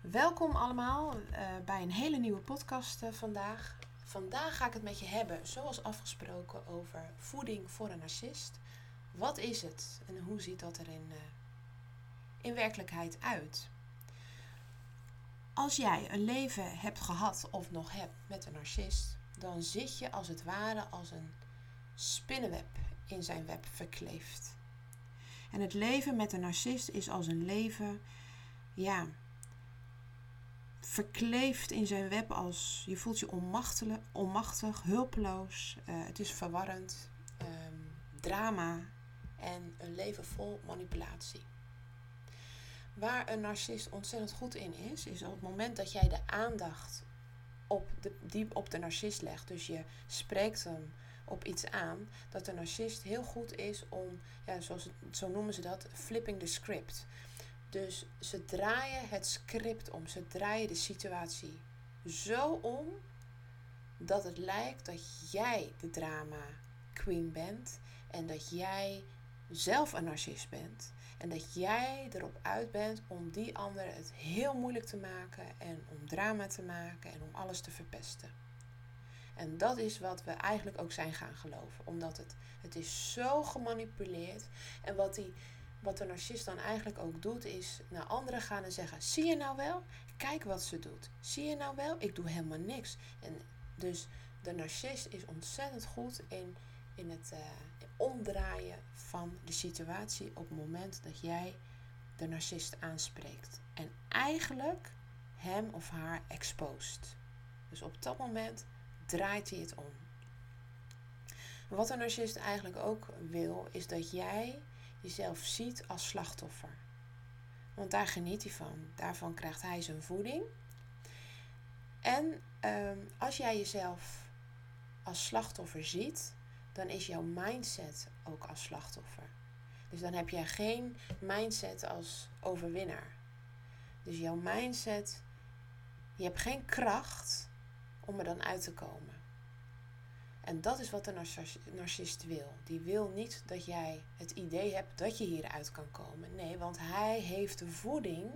Welkom allemaal uh, bij een hele nieuwe podcast uh, vandaag. Vandaag ga ik het met je hebben, zoals afgesproken, over voeding voor een narcist. Wat is het en hoe ziet dat er in, uh, in werkelijkheid uit? Als jij een leven hebt gehad of nog hebt met een narcist, dan zit je als het ware als een spinnenweb in zijn web verkleefd. En het leven met een narcist is als een leven, ja, verkleefd in zijn web als je voelt je onmachtig, hulpeloos. Uh, het is verwarrend, um, drama en een leven vol manipulatie. Waar een narcist ontzettend goed in is, is op het moment dat jij de aandacht op de, die op de narcist legt. Dus je spreekt hem op iets aan, dat de narcist heel goed is om, ja, zoals zo noemen ze dat, flipping the script. Dus ze draaien het script om, ze draaien de situatie zo om dat het lijkt dat jij de drama queen bent en dat jij zelf een narcist bent. En dat jij erop uit bent om die ander het heel moeilijk te maken en om drama te maken en om alles te verpesten. En dat is wat we eigenlijk ook zijn gaan geloven. Omdat het, het is zo gemanipuleerd. En wat, die, wat de narcist dan eigenlijk ook doet, is naar anderen gaan en zeggen: Zie je nou wel? Kijk wat ze doet. Zie je nou wel? Ik doe helemaal niks. En dus de narcist is ontzettend goed in, in het uh, omdraaien van de situatie op het moment dat jij de narcist aanspreekt. En eigenlijk hem of haar exposed. Dus op dat moment draait hij het om. Wat een narcist eigenlijk ook wil, is dat jij jezelf ziet als slachtoffer. Want daar geniet hij van. Daarvan krijgt hij zijn voeding. En ehm, als jij jezelf als slachtoffer ziet, dan is jouw mindset ook als slachtoffer. Dus dan heb jij geen mindset als overwinnaar. Dus jouw mindset, je hebt geen kracht om er dan uit te komen. En dat is wat de narcist wil. Die wil niet dat jij het idee hebt dat je hieruit kan komen. Nee, want hij heeft de voeding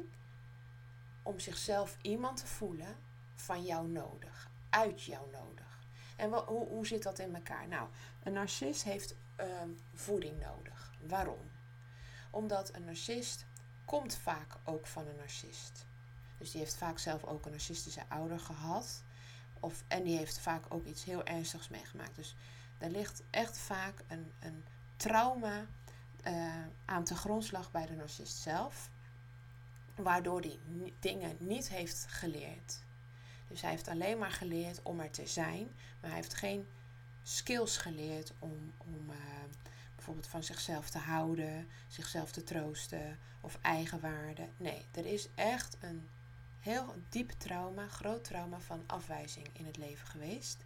om zichzelf iemand te voelen van jou nodig, uit jou nodig. En hoe, hoe zit dat in elkaar? Nou, een narcist heeft ehm, voeding nodig. Waarom? Omdat een narcist komt vaak ook van een narcist. Dus die heeft vaak zelf ook een narcistische ouder gehad. Of, en die heeft vaak ook iets heel ernstigs meegemaakt. Dus er ligt echt vaak een, een trauma uh, aan de grondslag bij de narcist zelf. Waardoor hij dingen niet heeft geleerd. Dus hij heeft alleen maar geleerd om er te zijn. Maar hij heeft geen skills geleerd om, om uh, bijvoorbeeld van zichzelf te houden, zichzelf te troosten of eigenwaarde. Nee, er is echt een heel diep trauma, groot trauma van afwijzing in het leven geweest.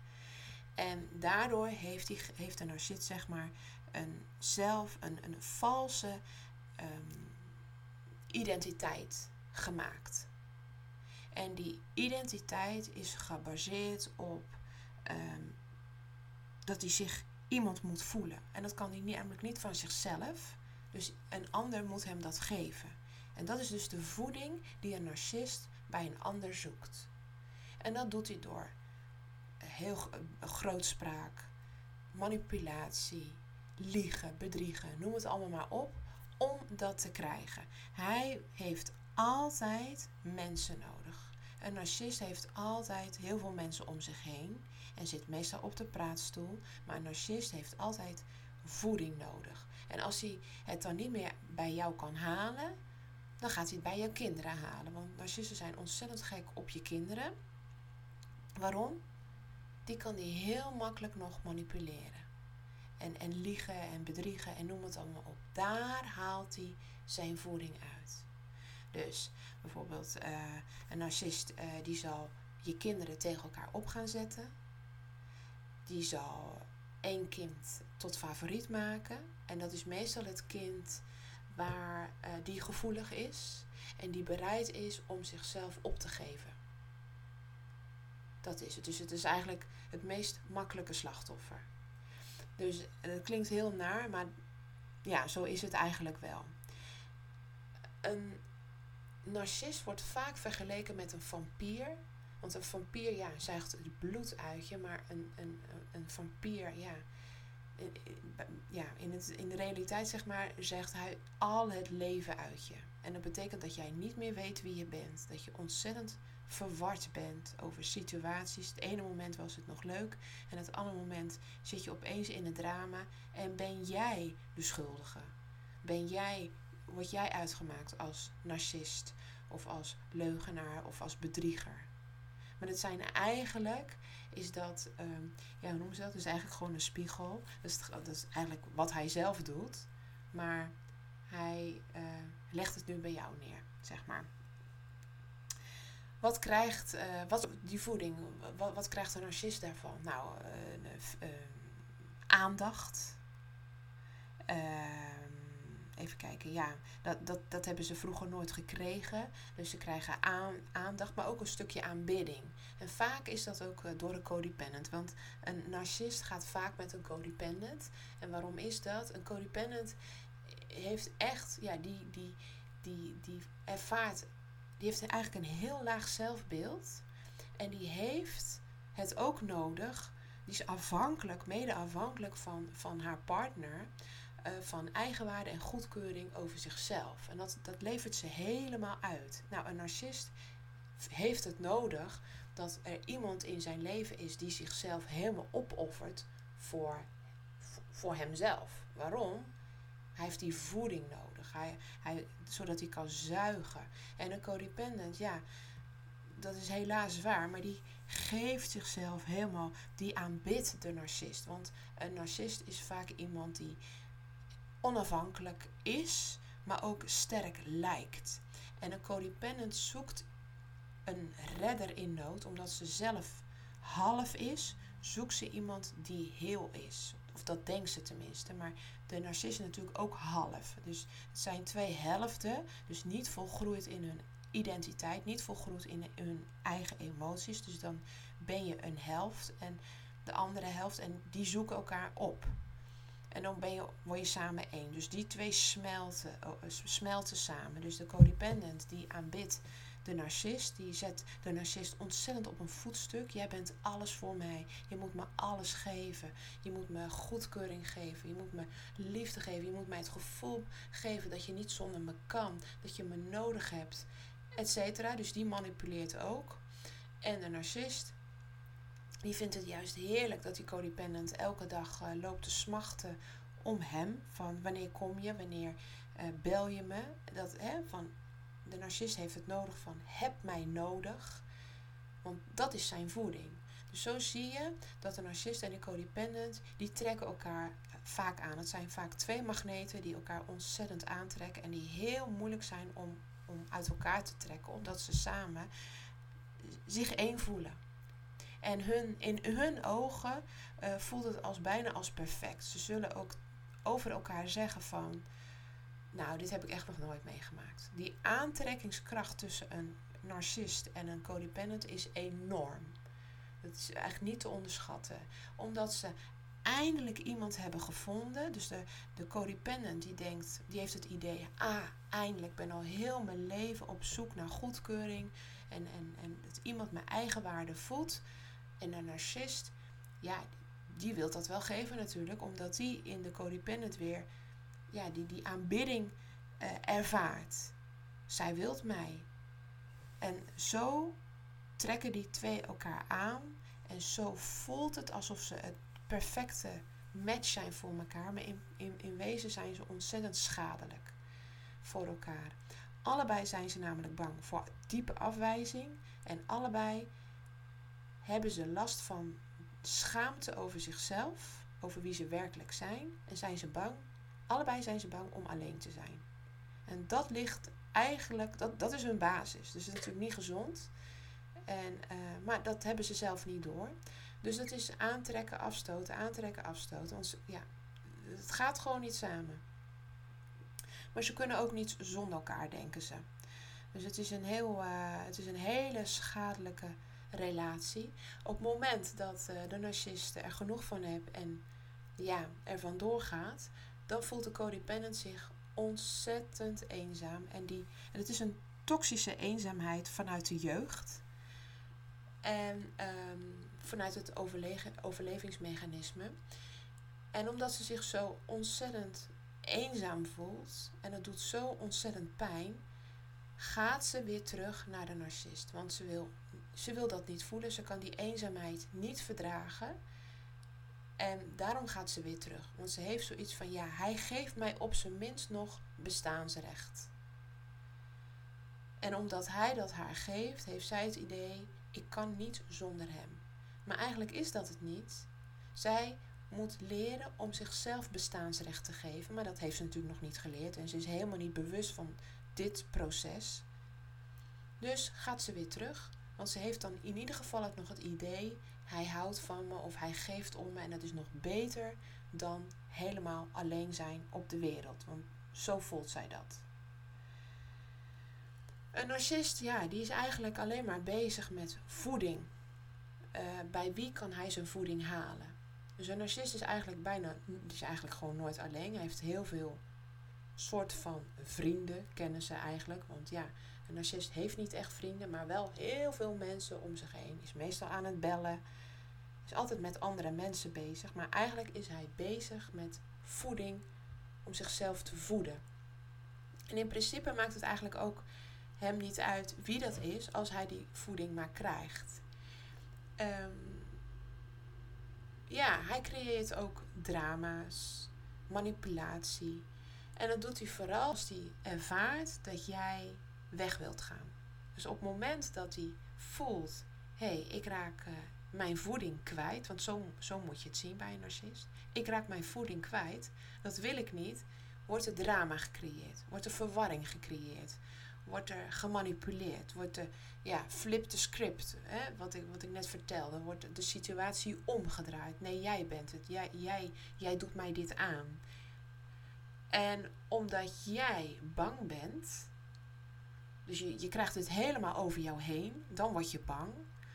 En daardoor heeft, die, heeft de narcist zeg maar een zelf, een, een valse um, identiteit gemaakt. En die identiteit is gebaseerd op um, dat hij zich iemand moet voelen. En dat kan hij namelijk niet van zichzelf. Dus een ander moet hem dat geven. En dat is dus de voeding die een narcist bij een ander zoekt. En dat doet hij door heel grootspraak, manipulatie, liegen, bedriegen, noem het allemaal maar op, om dat te krijgen. Hij heeft altijd mensen nodig. Een narcist heeft altijd heel veel mensen om zich heen en zit meestal op de praatstoel. Maar een narcist heeft altijd voeding nodig. En als hij het dan niet meer bij jou kan halen, dan gaat hij het bij je kinderen halen. Want narcisten zijn ontzettend gek op je kinderen. Waarom? Die kan hij heel makkelijk nog manipuleren. En, en liegen en bedriegen en noem het allemaal op. Daar haalt hij zijn voeding uit. Dus bijvoorbeeld uh, een narcist uh, die zal je kinderen tegen elkaar op gaan zetten. Die zal één kind tot favoriet maken. En dat is meestal het kind waar uh, die gevoelig is en die bereid is om zichzelf op te geven. Dat is het. Dus het is eigenlijk het meest makkelijke slachtoffer. Dus het klinkt heel naar, maar ja, zo is het eigenlijk wel. Een narcist wordt vaak vergeleken met een vampier. Want een vampier, ja, zuigt het bloed uit je, maar een, een, een vampier, ja, ja in, in de realiteit zeg maar, zegt hij al het leven uit je. En dat betekent dat jij niet meer weet wie je bent. Dat je ontzettend verward bent over situaties. Het ene moment was het nog leuk en het andere moment zit je opeens in het drama en ben jij de schuldige. Ben jij, word jij uitgemaakt als narcist of als leugenaar of als bedrieger. Maar het zijn eigenlijk, is dat, ehm, ja, hoe noemen ze dat? Is eigenlijk gewoon een spiegel. Dat is, dat is eigenlijk wat hij zelf doet. Maar hij uh, legt het nu bij jou neer, zeg maar. Wat krijgt uh, wat, die voeding, wat, wat krijgt een narcist daarvan? Nou, uh, aandacht. Ehm, even kijken, ja, dat, dat, dat hebben ze vroeger nooit gekregen. Dus ze krijgen aan, aandacht, maar ook een stukje aanbidding. En vaak is dat ook door een codependent. Want een narcist gaat vaak met een codependent. En waarom is dat? Een codependent heeft echt, ja, die, die, die, die ervaart die heeft eigenlijk een heel laag zelfbeeld. En die heeft het ook nodig. Die is afhankelijk, mede afhankelijk van, van haar partner. Uh, van eigenwaarde en goedkeuring over zichzelf. En dat, dat levert ze helemaal uit. Nou, een narcist heeft het nodig dat er iemand in zijn leven is die zichzelf helemaal opoffert voor, voor hemzelf. Waarom? Hij heeft die voeding nodig, hij, hij, zodat hij kan zuigen. En een codependent, ja, dat is helaas waar, maar die geeft zichzelf helemaal, die aanbidt de narcist. Want een narcist is vaak iemand die onafhankelijk is, maar ook sterk lijkt. En een codependent zoekt een redder in nood, omdat ze zelf half is, zoekt ze iemand die heel is. Of dat denkt ze tenminste. Maar de narcist is natuurlijk ook half. Dus het zijn twee helften. Dus niet volgroeid in hun identiteit. Niet volgroeid in hun eigen emoties. Dus dan ben je een helft en de andere helft. En die zoeken elkaar op. En dan ben je, word je samen één. Dus die twee smelten, oh, smelten samen. Dus de codependent die aanbidt de narcist, die zet de narcist ontzettend op een voetstuk. Jij bent alles voor mij. Je moet me alles geven. Je moet me goedkeuring geven. Je moet me liefde geven. Je moet mij het gevoel geven dat je niet zonder me kan. Dat je me nodig hebt. Etcetera. Dus die manipuleert ook. En de narcist, die vindt het juist heerlijk dat die codependent elke dag uh, loopt te smachten om hem. Van wanneer kom je, wanneer uh, bel je me. Dat, hè, van de narcist heeft het nodig van heb mij nodig. Want dat is zijn voeding. Dus zo zie je dat de narcist en de codependent, die trekken elkaar vaak aan. Het zijn vaak twee magneten die elkaar ontzettend aantrekken en die heel moeilijk zijn om, om uit elkaar te trekken, omdat ze samen zich één voelen. En hun, in hun ogen uh, voelt het als bijna als perfect. Ze zullen ook over elkaar zeggen van nou, dit heb ik echt nog nooit meegemaakt. Die aantrekkingskracht tussen een narcist en een codependent is enorm. Dat is eigenlijk niet te onderschatten. Omdat ze eindelijk iemand hebben gevonden. Dus de, de codependent die denkt, die heeft het idee, ah, eindelijk ben al heel mijn leven op zoek naar goedkeuring. En, en, en dat iemand mijn eigen waarde voelt. En een narcist, ja, die wil dat wel geven natuurlijk. Omdat die in de codependent weer ja, die, die aanbidding uh, ervaart. Zij wilt mij. En zo trekken die twee elkaar aan. En zo voelt het alsof ze het perfecte match zijn voor elkaar. Maar in, in, in wezen zijn ze ontzettend schadelijk voor elkaar. Allebei zijn ze namelijk bang voor diepe afwijzing. En allebei hebben ze last van schaamte over zichzelf, over wie ze werkelijk zijn. En zijn ze bang Allebei zijn ze bang om alleen te zijn. En dat ligt eigenlijk, dat, dat is hun basis. Dus het is natuurlijk niet gezond. En, uh, maar dat hebben ze zelf niet door. Dus het is aantrekken, afstoten, aantrekken, afstoten. Want ja, het gaat gewoon niet samen. Maar ze kunnen ook niet zonder elkaar, denken ze. Dus het is een, heel, uh, het is een hele schadelijke relatie. Op het moment dat uh, de narcist er genoeg van heeft en ja, er vandoor dan voelt de codependent zich ontzettend eenzaam. En, die, en het is een toxische eenzaamheid vanuit de jeugd. En ehm, vanuit het overlevingsmechanisme. En omdat ze zich zo ontzettend eenzaam voelt en het doet zo ontzettend pijn, gaat ze weer terug naar de narcist. Want ze wil, ze wil dat niet voelen, ze kan die eenzaamheid niet verdragen. En daarom gaat ze weer terug. Want ze heeft zoiets van, ja, hij geeft mij op zijn minst nog bestaansrecht. En omdat hij dat haar geeft, heeft zij het idee, ik kan niet zonder hem. Maar eigenlijk is dat het niet. Zij moet leren om zichzelf bestaansrecht te geven. Maar dat heeft ze natuurlijk nog niet geleerd. En ze is helemaal niet bewust van dit proces. Dus gaat ze weer terug. Want ze heeft dan in ieder geval ook nog het idee: hij houdt van me of hij geeft om me. En dat is nog beter dan helemaal alleen zijn op de wereld. Want zo voelt zij dat. Een narcist, ja, die is eigenlijk alleen maar bezig met voeding. Uh, bij wie kan hij zijn voeding halen? Dus een narcist is eigenlijk bijna, is eigenlijk gewoon nooit alleen. Hij heeft heel veel soort van vrienden, kennen ze eigenlijk. Want ja, een narcist heeft niet echt vrienden, maar wel heel veel mensen om zich heen. Is meestal aan het bellen. Is altijd met andere mensen bezig. Maar eigenlijk is hij bezig met voeding om zichzelf te voeden. En in principe maakt het eigenlijk ook hem niet uit wie dat is, als hij die voeding maar krijgt. Um, ja, hij creëert ook drama's, manipulatie. En dat doet hij vooral als hij ervaart dat jij weg wilt gaan. Dus op het moment dat hij voelt, hé, hey, ik raak uh, mijn voeding kwijt, want zo, zo moet je het zien bij een narcist. Ik raak mijn voeding kwijt, dat wil ik niet, wordt er drama gecreëerd, wordt er verwarring gecreëerd wordt er gemanipuleerd, wordt er, ja, flip de script, hè, wat, ik, wat ik net vertelde, wordt de situatie omgedraaid. Nee, jij bent het, jij, jij, jij doet mij dit aan. En omdat jij bang bent, dus je, je krijgt het helemaal over jou heen, dan word je bang.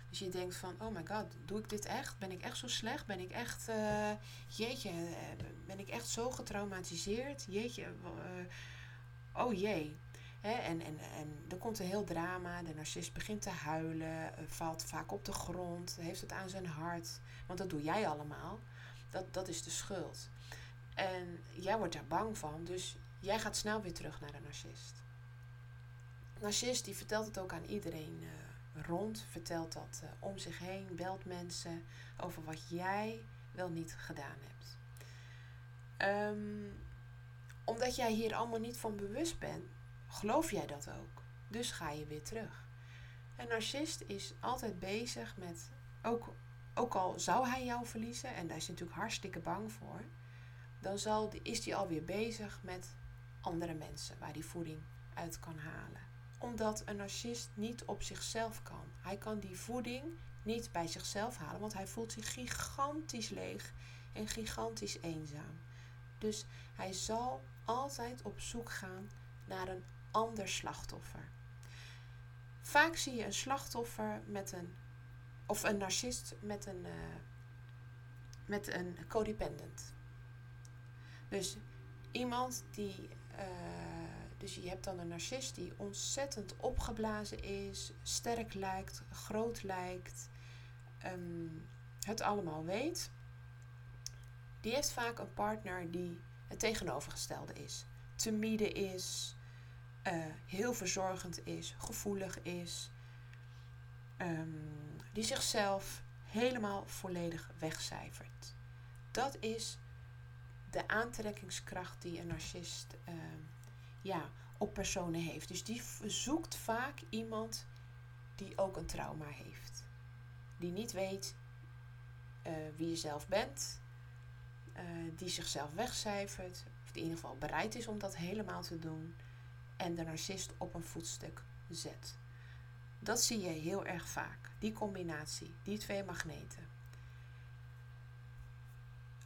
Dus je denkt van, oh my god, doe ik dit echt? Ben ik echt zo slecht? Ben ik echt, uh, jeetje, eh, ben ik echt zo getraumatiseerd? Jeetje, uh, oh jee en, en, en er komt een heel drama. De narcist begint te huilen, eh, valt vaak op de grond, heeft het aan zijn hart. Want dat doe jij allemaal. Dat, dat is de schuld. En jij wordt daar bang van, dus jij gaat snel weer terug naar de narcist. De narcist die vertelt het ook aan iedereen uh, rond, vertelt dat uh, om zich heen, belt mensen over wat jij wel niet gedaan hebt. Um, omdat jij hier allemaal niet van bewust bent, geloof jij dat ook. Dus ga je weer terug. Een narcist is altijd bezig met, ook, ook al zou hij jou verliezen, en daar is hij natuurlijk hartstikke bang voor, dan zal, is hij alweer bezig met andere mensen waar hij voeding uit kan halen. Omdat een narcist niet op zichzelf kan. Hij kan die voeding niet bij zichzelf halen, want hij voelt zich gigantisch leeg en gigantisch eenzaam. Dus hij zal altijd op zoek gaan naar een ander slachtoffer. Vaak zie je een slachtoffer met een, of een narcist met een, uh, met een codependent. Dus iemand die, uh, dus je hebt dan een narcist die ontzettend opgeblazen is, sterk lijkt, groot lijkt, um, het allemaal weet. Die heeft vaak een partner die het tegenovergestelde is. Timide is, uh, heel verzorgend is, gevoelig is, um, die zichzelf helemaal volledig wegcijfert. Dat is de aantrekkingskracht die een narcist uh, ja, op personen heeft. Dus die zoekt vaak iemand die ook een trauma heeft. Die niet weet uh, wie je zelf bent, uh, die zichzelf wegcijfert, of die in ieder geval bereid is om dat helemaal te doen en de narcist op een voetstuk zet. Dat zie je heel erg vaak, die combinatie, die twee magneten.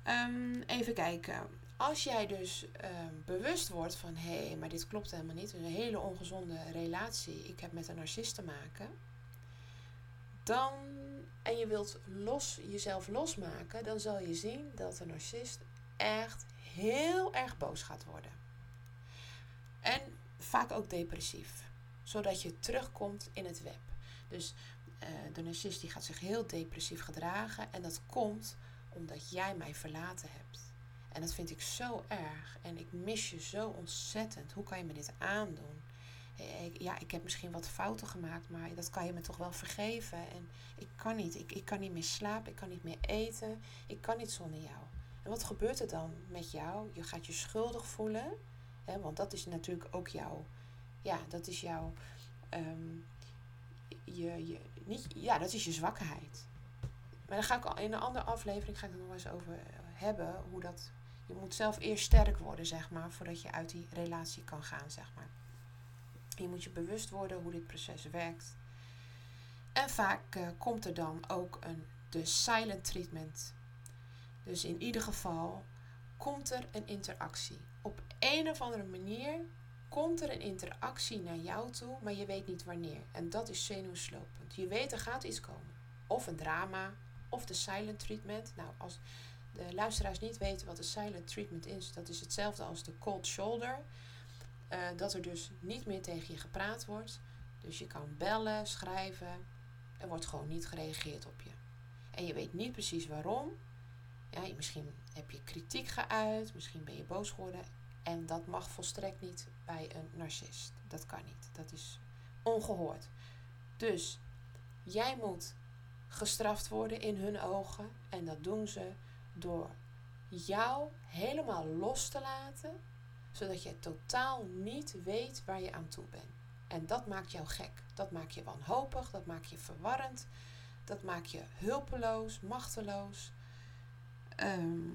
Um, even kijken. Als jij dus um, bewust wordt van hé, hey, maar dit klopt helemaal niet, een hele ongezonde relatie, ik heb met een narcist te maken, dan en je wilt los, jezelf losmaken, dan zal je zien dat de narcist echt heel erg boos gaat worden. En vaak ook depressief. zodat je terugkomt in het web. Dus uh, de narcist die gaat zich heel depressief gedragen en dat komt omdat jij mij verlaten hebt. En dat vind ik zo erg en ik mis je zo ontzettend. Hoe kan je me dit aandoen? Ja, ik heb misschien wat fouten gemaakt, maar dat kan je me toch wel vergeven. En ik kan niet. Ik, ik kan niet meer slapen, ik kan niet meer eten. Ik kan niet zonder jou. En wat gebeurt er dan met jou? Je gaat je schuldig voelen. Hè, want dat is natuurlijk ook jouw. Ja, dat is jouw. Ehm, je, je, niet, ja, dat is je zwakheid. Maar dan ga ik al in een andere aflevering ga ik er nog eens over hebben. Hoe dat. Je moet zelf eerst sterk worden, zeg maar, voordat je uit die relatie kan gaan, zeg maar. Je moet je bewust worden hoe dit proces werkt. En vaak uh, komt er dan ook een de silent treatment. Dus in ieder geval komt er een interactie. Op een of andere manier komt er een interactie naar jou toe, maar je weet niet wanneer. En dat is zenuwslopend. Je weet er gaat iets komen. Of een drama, of de silent treatment. Nou, als de luisteraars niet weten wat de silent treatment is, dat is hetzelfde als de cold shoulder. Uh, dat er dus niet meer tegen je gepraat wordt. Dus je kan bellen, schrijven. Er wordt gewoon niet gereageerd op je. En je weet niet precies waarom. Ja, misschien heb je kritiek geuit, misschien ben je boos geworden. En dat mag volstrekt niet bij een narcist. Dat kan niet. Dat is ongehoord. Dus jij moet gestraft worden in hun ogen. En dat doen ze door jou helemaal los te laten zodat je totaal niet weet waar je aan toe bent. En dat maakt jou gek. Dat maakt je wanhopig, dat maakt je verwarrend, dat maakt je hulpeloos, machteloos. Ehm,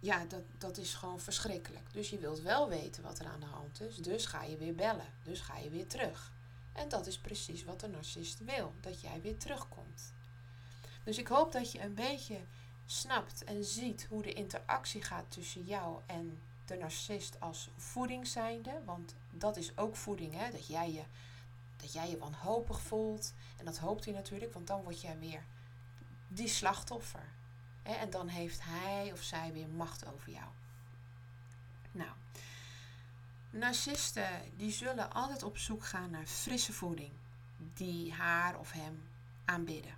ja, dat, dat is gewoon verschrikkelijk. Dus je wilt wel weten wat er aan de hand is, dus ga je weer bellen, dus ga je weer terug. En dat is precies wat de narcist wil, dat jij weer terugkomt. Dus ik hoop dat je een beetje snapt en ziet hoe de interactie gaat tussen jou en de narcist als voeding zijnde. Want dat is ook voeding, hè? Dat, jij je, dat jij je wanhopig voelt. En dat hoopt hij natuurlijk, want dan word jij weer die slachtoffer. En dan heeft hij of zij weer macht over jou. Nou, narcisten die zullen altijd op zoek gaan naar frisse voeding. Die haar of hem aanbidden.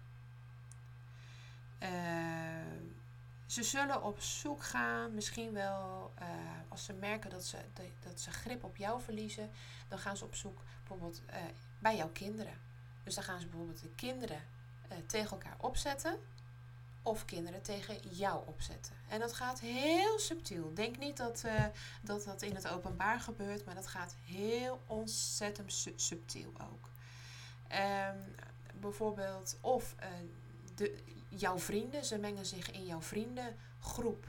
Uh, ze zullen op zoek gaan, misschien wel uh, als ze merken dat ze, dat ze grip op jou verliezen, dan gaan ze op zoek bijvoorbeeld uh, bij jouw kinderen. Dus dan gaan ze bijvoorbeeld de kinderen tegen elkaar opzetten of kinderen tegen jou opzetten. En dat gaat heel subtiel. Denk niet dat, dat dat in het openbaar gebeurt, maar dat gaat heel ontzettend su subtiel ook. Um, bijvoorbeeld, of de, jouw vrienden, ze mengen zich in jouw vriendengroep.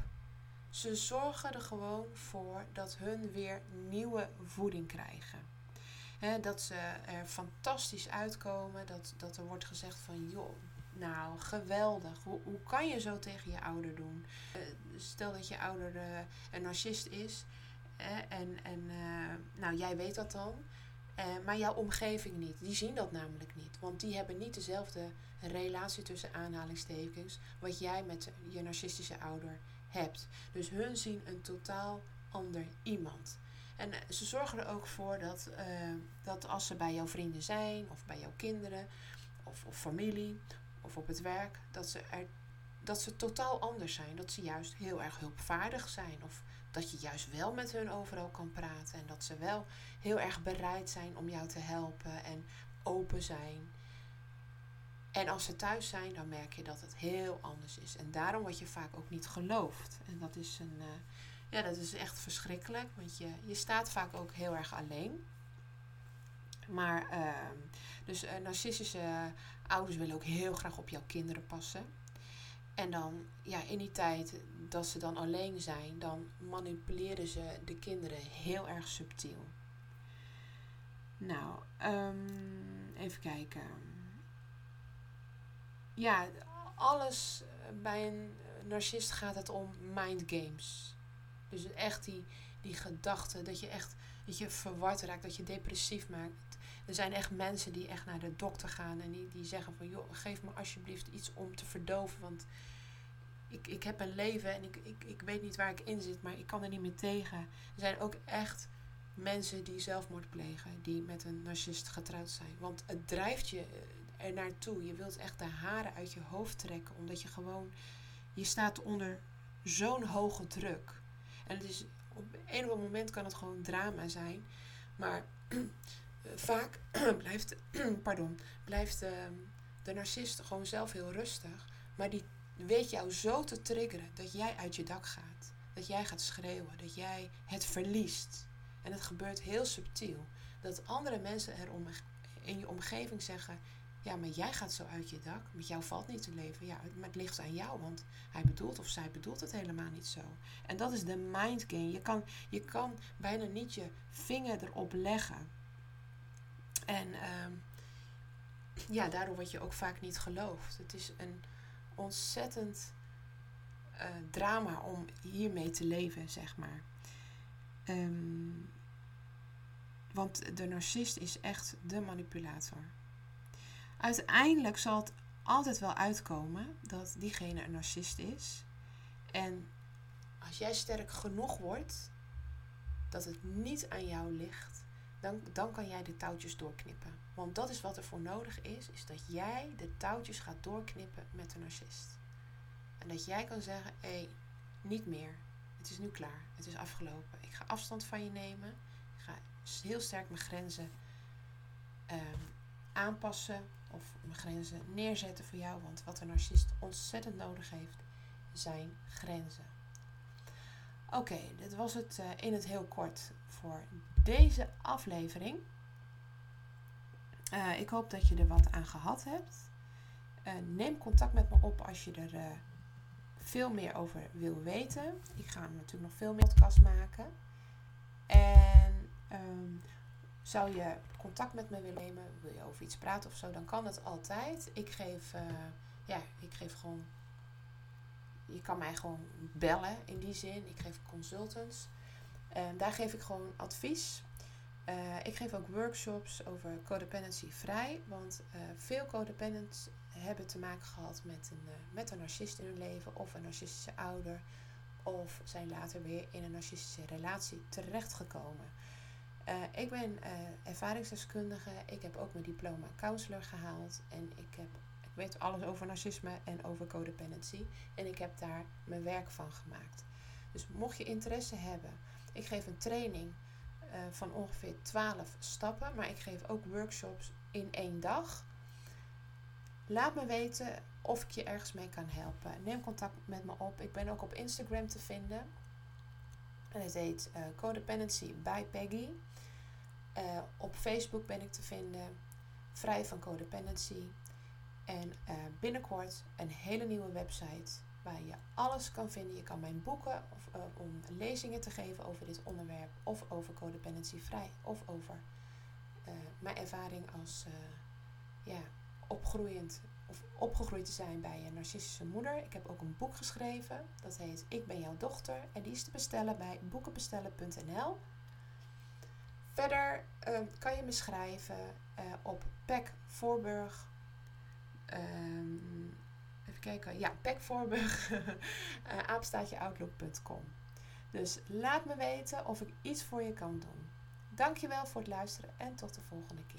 Ze zorgen er gewoon voor dat hun weer nieuwe voeding krijgen. dat ze er fantastisch uitkomen. Dat, dat er wordt gezegd van joh, nou geweldig. Hoe, hoe kan je zo tegen je ouder doen? Uh, stel dat je ouder uh, een narcist is. en en uh, nou, jij weet dat dan. maar jouw omgeving niet. Die zien dat namelijk niet. Want die hebben niet dezelfde relatie tussen aanhalingstekens, wat jij met je narcistische ouder hebt. Dus hun zien een totaal ander iemand. En eh, ze zorgen er ook voor dat, dat als ze bij jouw vrienden zijn, of bij jouw kinderen, of, of familie, of op het werk, dat ze, er, dat ze totaal anders zijn. Dat ze juist heel erg hulpvaardig zijn. Of dat je juist wel met hun overal kan praten. En dat ze wel heel erg bereid zijn om jou te helpen en open zijn. En als ze thuis zijn, dan merk je dat het heel anders is. En daarom word je vaak ook niet geloofd. En dat is, een, uh, ja, dat is echt verschrikkelijk, want je, je staat vaak ook heel erg alleen. Maar, uh, dus uh, narcistische ouders willen ook heel graag op jouw kinderen passen. En dan, ja, in die tijd dat ze dan alleen zijn, dan manipuleren ze de kinderen heel erg subtiel. Nou, um, even kijken ja, alles eh, bij een narcist gaat het om mind games. Dus echt die, die gedachte dat je echt dat je verward raakt, dat je depressief maakt. Er zijn echt mensen die echt naar de dokter gaan en die, die zeggen van joh, geef me alsjeblieft iets om te verdoven. Want ik, ik heb een leven en ik, ik, ik weet niet waar ik in zit, maar ik kan er niet meer tegen. Er zijn ook echt mensen die zelfmoord plegen, die met een narcist getrouwd zijn. Want het drijft je eh, er naartoe. Je wilt echt de haren uit je hoofd trekken, omdat je gewoon, je staat onder zo'n hoge druk. En het is, op een of moment kan het gewoon drama zijn, maar vaak blijft, pardon, blijft ehm, de narcist gewoon zelf heel rustig, maar die weet jou zo te triggeren dat jij uit je dak gaat. Dat jij gaat schreeuwen, dat jij het verliest. En het gebeurt heel subtiel. Dat andere mensen er om, in je omgeving zeggen: Ja, maar jij gaat zo uit je dak. Met jou valt niet te leven. Ja, maar het ligt aan jou, want hij bedoelt of zij bedoelt het helemaal niet zo. En dat is de mind game. Je kan, je kan bijna niet je vinger erop leggen. En ehm, ja, daardoor word je ook vaak niet geloofd. Het is een ontzettend uh, drama om hiermee te leven, zeg maar. Um, want de narcist is echt de manipulator. Uiteindelijk zal het altijd wel uitkomen dat diegene een narcist is. En als jij sterk genoeg wordt dat het niet aan jou ligt, dan, dan kan jij de touwtjes doorknippen. Want dat is wat er voor nodig is, is dat jij de touwtjes gaat doorknippen met de narcist. En dat jij kan zeggen, hé, niet meer. Het is nu klaar. Het is afgelopen. Ik ga afstand van je nemen. Ik ga heel sterk mijn grenzen ehm, aanpassen. Of mijn grenzen neerzetten voor jou. Want wat een narcist ontzettend nodig heeft, zijn grenzen. Oké, dit was het uh, in het heel kort voor deze aflevering. Uh, ik hoop dat je er wat aan gehad hebt. Uh, neem contact met me op als je er veel meer over wil weten. Ik ga natuurlijk nog veel meer podcasts maken. En um, zou je contact met me willen nemen, wil je over iets praten of zo, dan kan het altijd. Ik geef, ja, ik geef gewoon, je kan mij gewoon bellen in die zin. Ik geef consultants. En daar geef ik gewoon advies. Uh, ik geef ook workshops over codependency vrij, want uh, veel codependents hebben te maken gehad met een, uh, met een narcist in hun leven of een narcistische ouder of zijn later weer in een narcistische relatie terechtgekomen. Ik ben ervaringsdeskundige, ik heb ook mijn diploma counselor gehaald en ik, heb, ik weet alles over narcisme en over codependency en ik heb daar mijn werk van gemaakt. Dus mocht je interesse hebben, ik geef een training uh, van ongeveer 12 stappen, maar ik geef ook workshops in één dag. Laat me weten of ik je ergens mee kan helpen. Neem contact met me op. Ik ben ook op Instagram te vinden. En het heet uh, Codependency by Peggy. Uh, op Facebook ben ik te vinden. Vrij van Codependency. En binnenkort een hele nieuwe website waar je alles kan vinden. Je kan mijn boeken of, om lezingen te geven over dit onderwerp. Of over codependency vrij. Of over mijn ervaring als ja, opgroeiend of opgegroeid te zijn bij een narcistische moeder. Ik heb ook een boek geschreven. Dat heet Ik ben jouw dochter. En die is te bestellen bij boekenbestellen.nl. Verder kan je me schrijven op Pek Voorburg. Um, kijken. Ja, Pek Voorburg. uh, apenstaatjeoutlook.com. Dus laat me weten of ik iets voor je kan doen. Dankjewel voor het luisteren en tot de volgende keer.